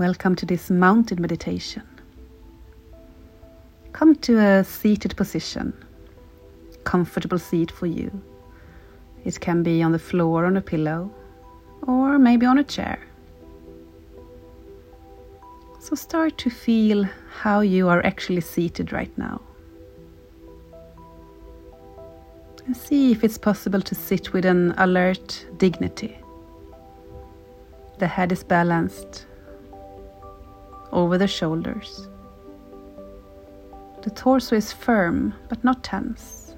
Welcome to this mountain meditation. Come to a seated position, comfortable seat for you. It can be on the floor on a pillow or maybe on a chair. So start to feel how you are actually seated right now. And see if it's possible to sit with an alert dignity. The head is balanced over the shoulders. The torso is firm but not tense.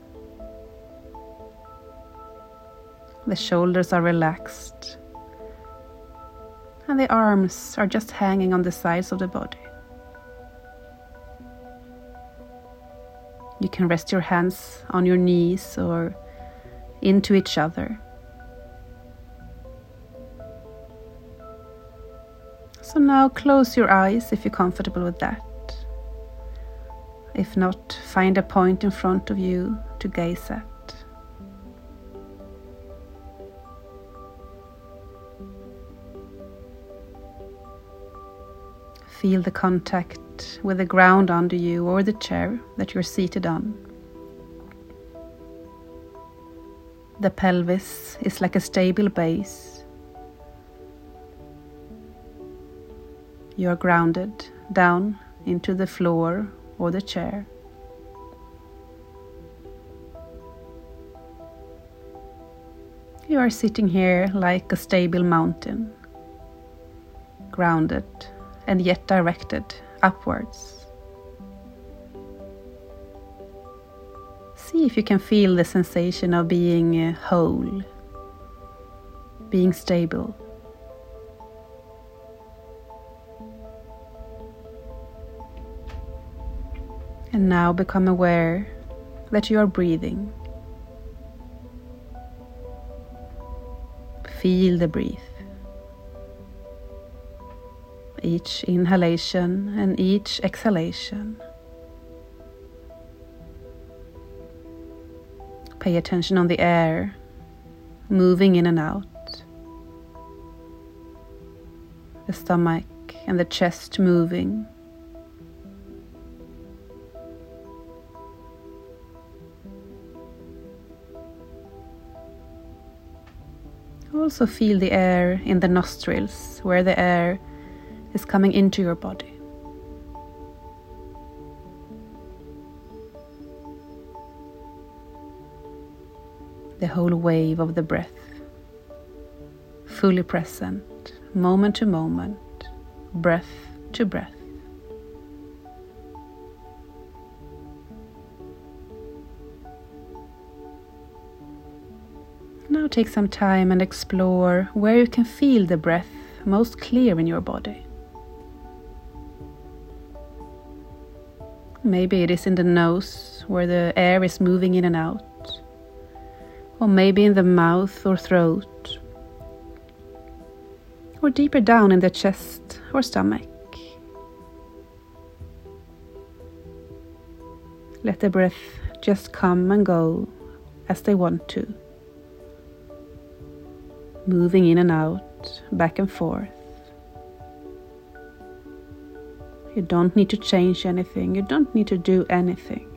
The shoulders are relaxed and the arms are just hanging on the sides of the body. You can rest your hands on your knees or into each other. So now close your eyes if you're comfortable with that. If not, find a point in front of you to gaze at. Feel the contact with the ground under you or the chair that you're seated on. The pelvis is like a stable base. You are grounded down into the floor or the chair. You are sitting here like a stable mountain, grounded and yet directed upwards. See if you can feel the sensation of being uh, whole, being stable. And now become aware that you are breathing. Feel the breath each inhalation and each exhalation. Pay attention on the air moving in and out, the stomach and the chest moving. Also feel the air in the nostrils, where the air is coming into your body. The whole wave of the breath, fully present, moment to moment, breath to breath. Take some time and explore where you can feel the breath most clear in your body. Maybe it is in the nose where the air is moving in and out, or maybe in the mouth or throat, or deeper down in the chest or stomach. Let the breath just come and go as they want to, moving in and out, back and forth. You don't need to change anything, you don't need to do anything.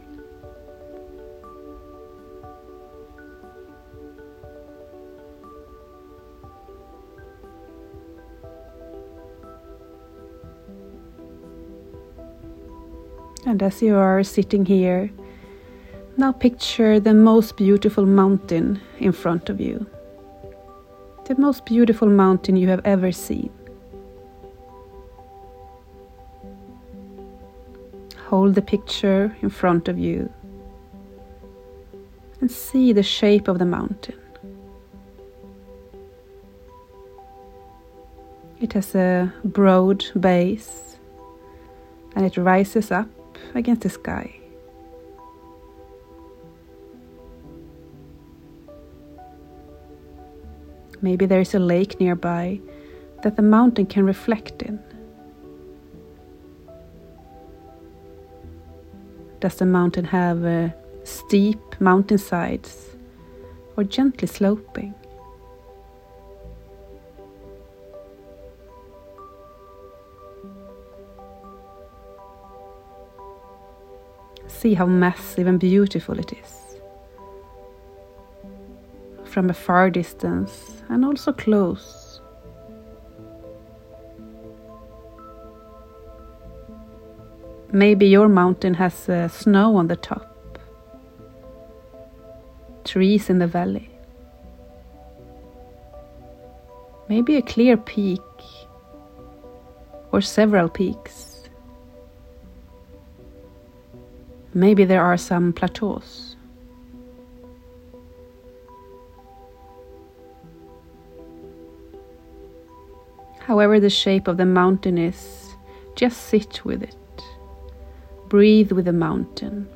And as you are sitting here, now picture the most beautiful mountain in front of you. The most beautiful mountain you have ever seen. Hold the picture in front of you and see the shape of the mountain. It has a broad base and it rises up against the sky. Maybe there is a lake nearby that the mountain can reflect in. Does the mountain have uh, steep mountainsides or gently sloping? See how massive and beautiful it is. From a far distance, and also close. Maybe your mountain has uh, snow on the top, trees in the valley, maybe a clear peak or several peaks. Maybe there are some plateaus. However, the shape of the mountain is, just sit with it. Breathe with the mountain.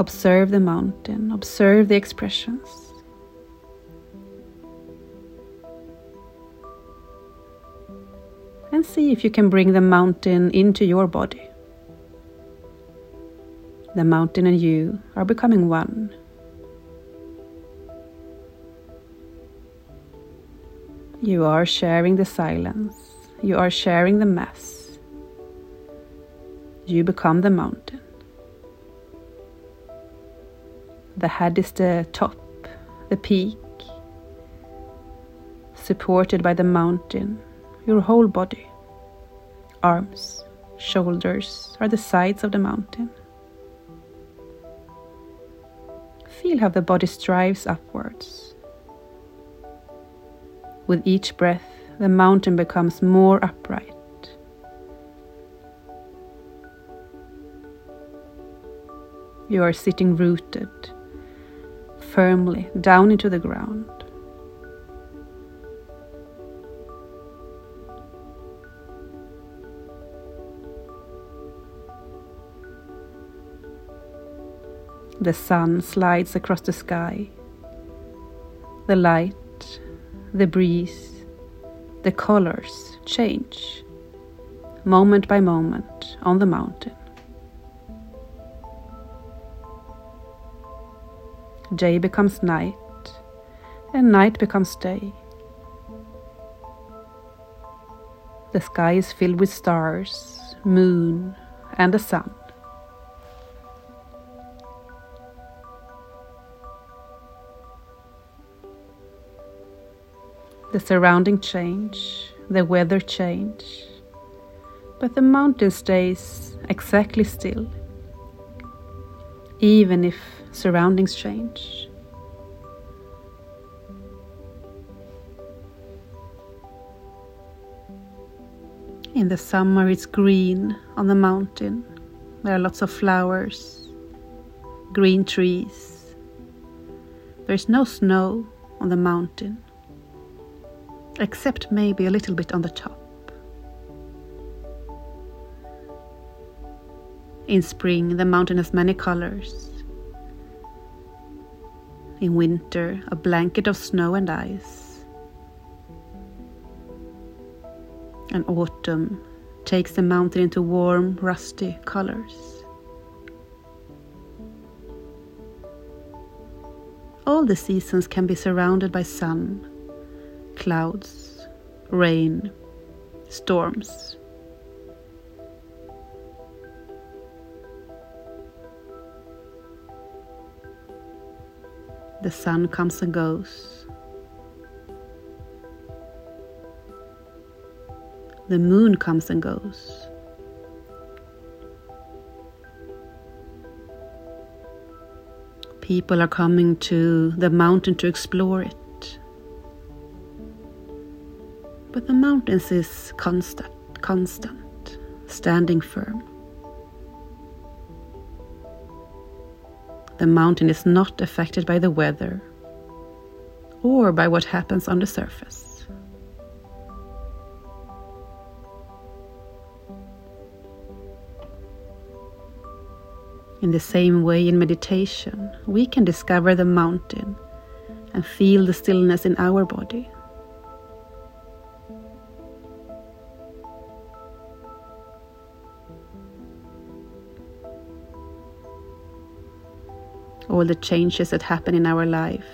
Observe the mountain, observe the expressions. And see if you can bring the mountain into your body. The mountain and you are becoming one. You are sharing the silence. You are sharing the mass. You become the mountain. The head is the top, the peak, supported by the mountain, your whole body. Arms, shoulders are the sides of the mountain. Feel how the body strives upwards. With each breath, the mountain becomes more upright. You are sitting rooted firmly down into the ground. The sun slides across the sky. The light, the breeze, the colors change moment by moment on the mountain. Day becomes night, and night becomes day. The sky is filled with stars, moon, and the sun. The surrounding change, the weather change, but the mountain stays exactly still, even if surroundings change. In the summer, it's green on the mountain. There are lots of flowers, green trees. There's no snow on the mountain except maybe a little bit on the top. In spring, the mountain has many colors. In winter, a blanket of snow and ice. And autumn takes the mountain into warm, rusty colors. All the seasons can be surrounded by sun clouds, rain, storms. The sun comes and goes. The moon comes and goes. People are coming to the mountain to explore it. But the mountains is constant, constant, standing firm. The mountain is not affected by the weather or by what happens on the surface. In the same way, in meditation, we can discover the mountain and feel the stillness in our body. All the changes that happen in our life.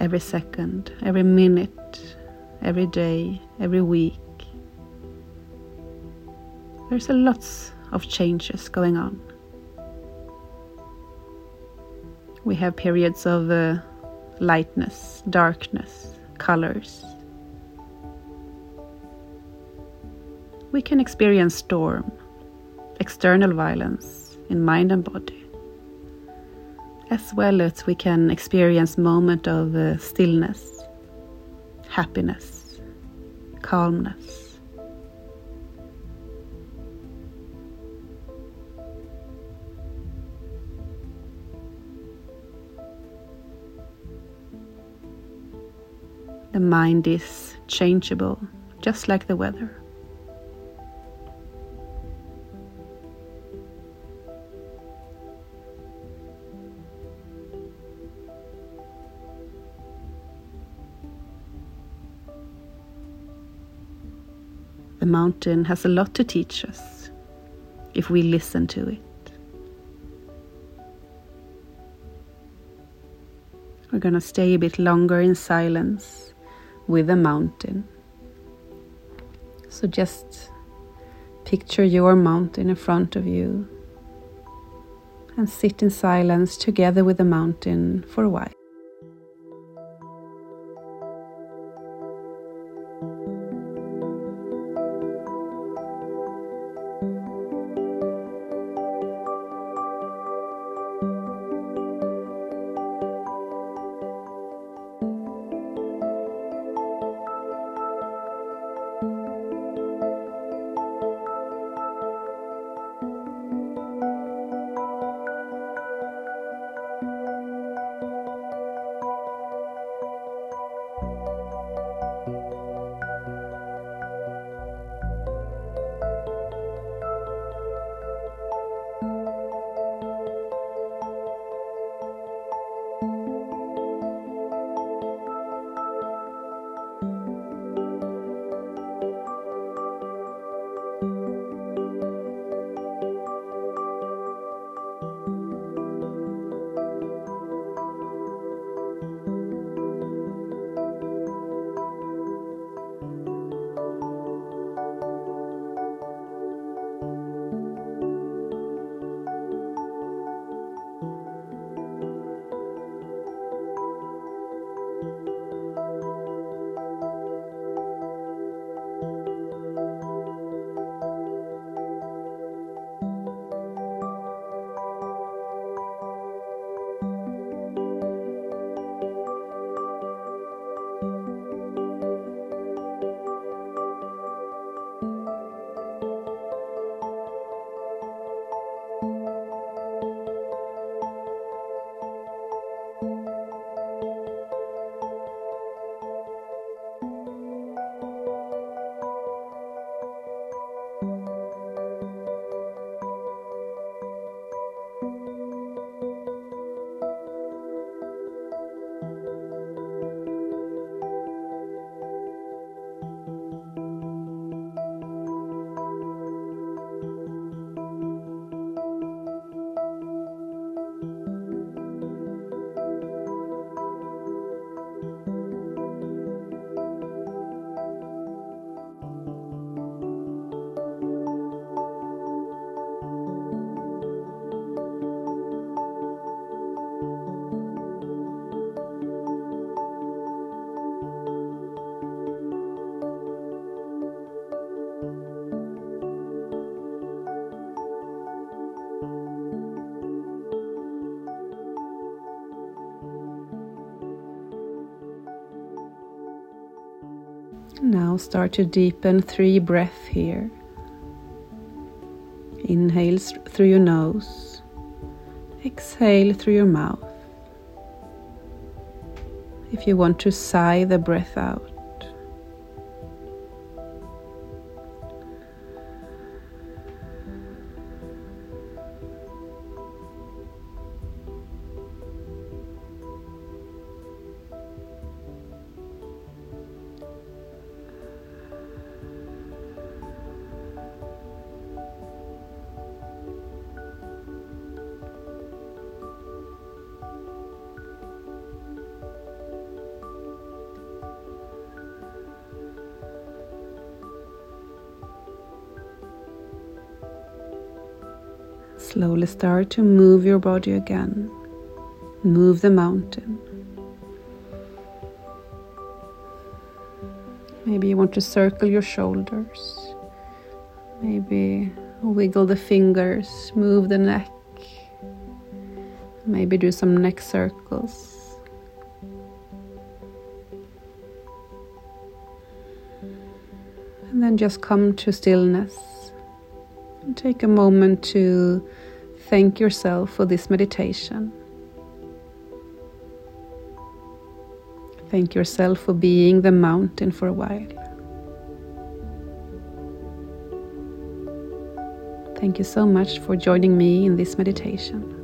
Every second, every minute, every day, every week. There's a lots of changes going on. We have periods of uh, lightness, darkness, colors. We can experience storm, external violence in mind and body as well as we can experience moment of uh, stillness, happiness, calmness. The mind is changeable, just like the weather. The mountain has a lot to teach us if we listen to it. We're going to stay a bit longer in silence with the mountain. So just picture your mountain in front of you and sit in silence together with the mountain for a while. Now start to deepen three breaths here. Inhale through your nose, exhale through your mouth. If you want to sigh the breath out, Slowly start to move your body again. Move the mountain. Maybe you want to circle your shoulders. Maybe wiggle the fingers, move the neck. Maybe do some neck circles. And then just come to stillness. Take a moment to thank yourself for this meditation. Thank yourself for being the mountain for a while. Thank you so much for joining me in this meditation.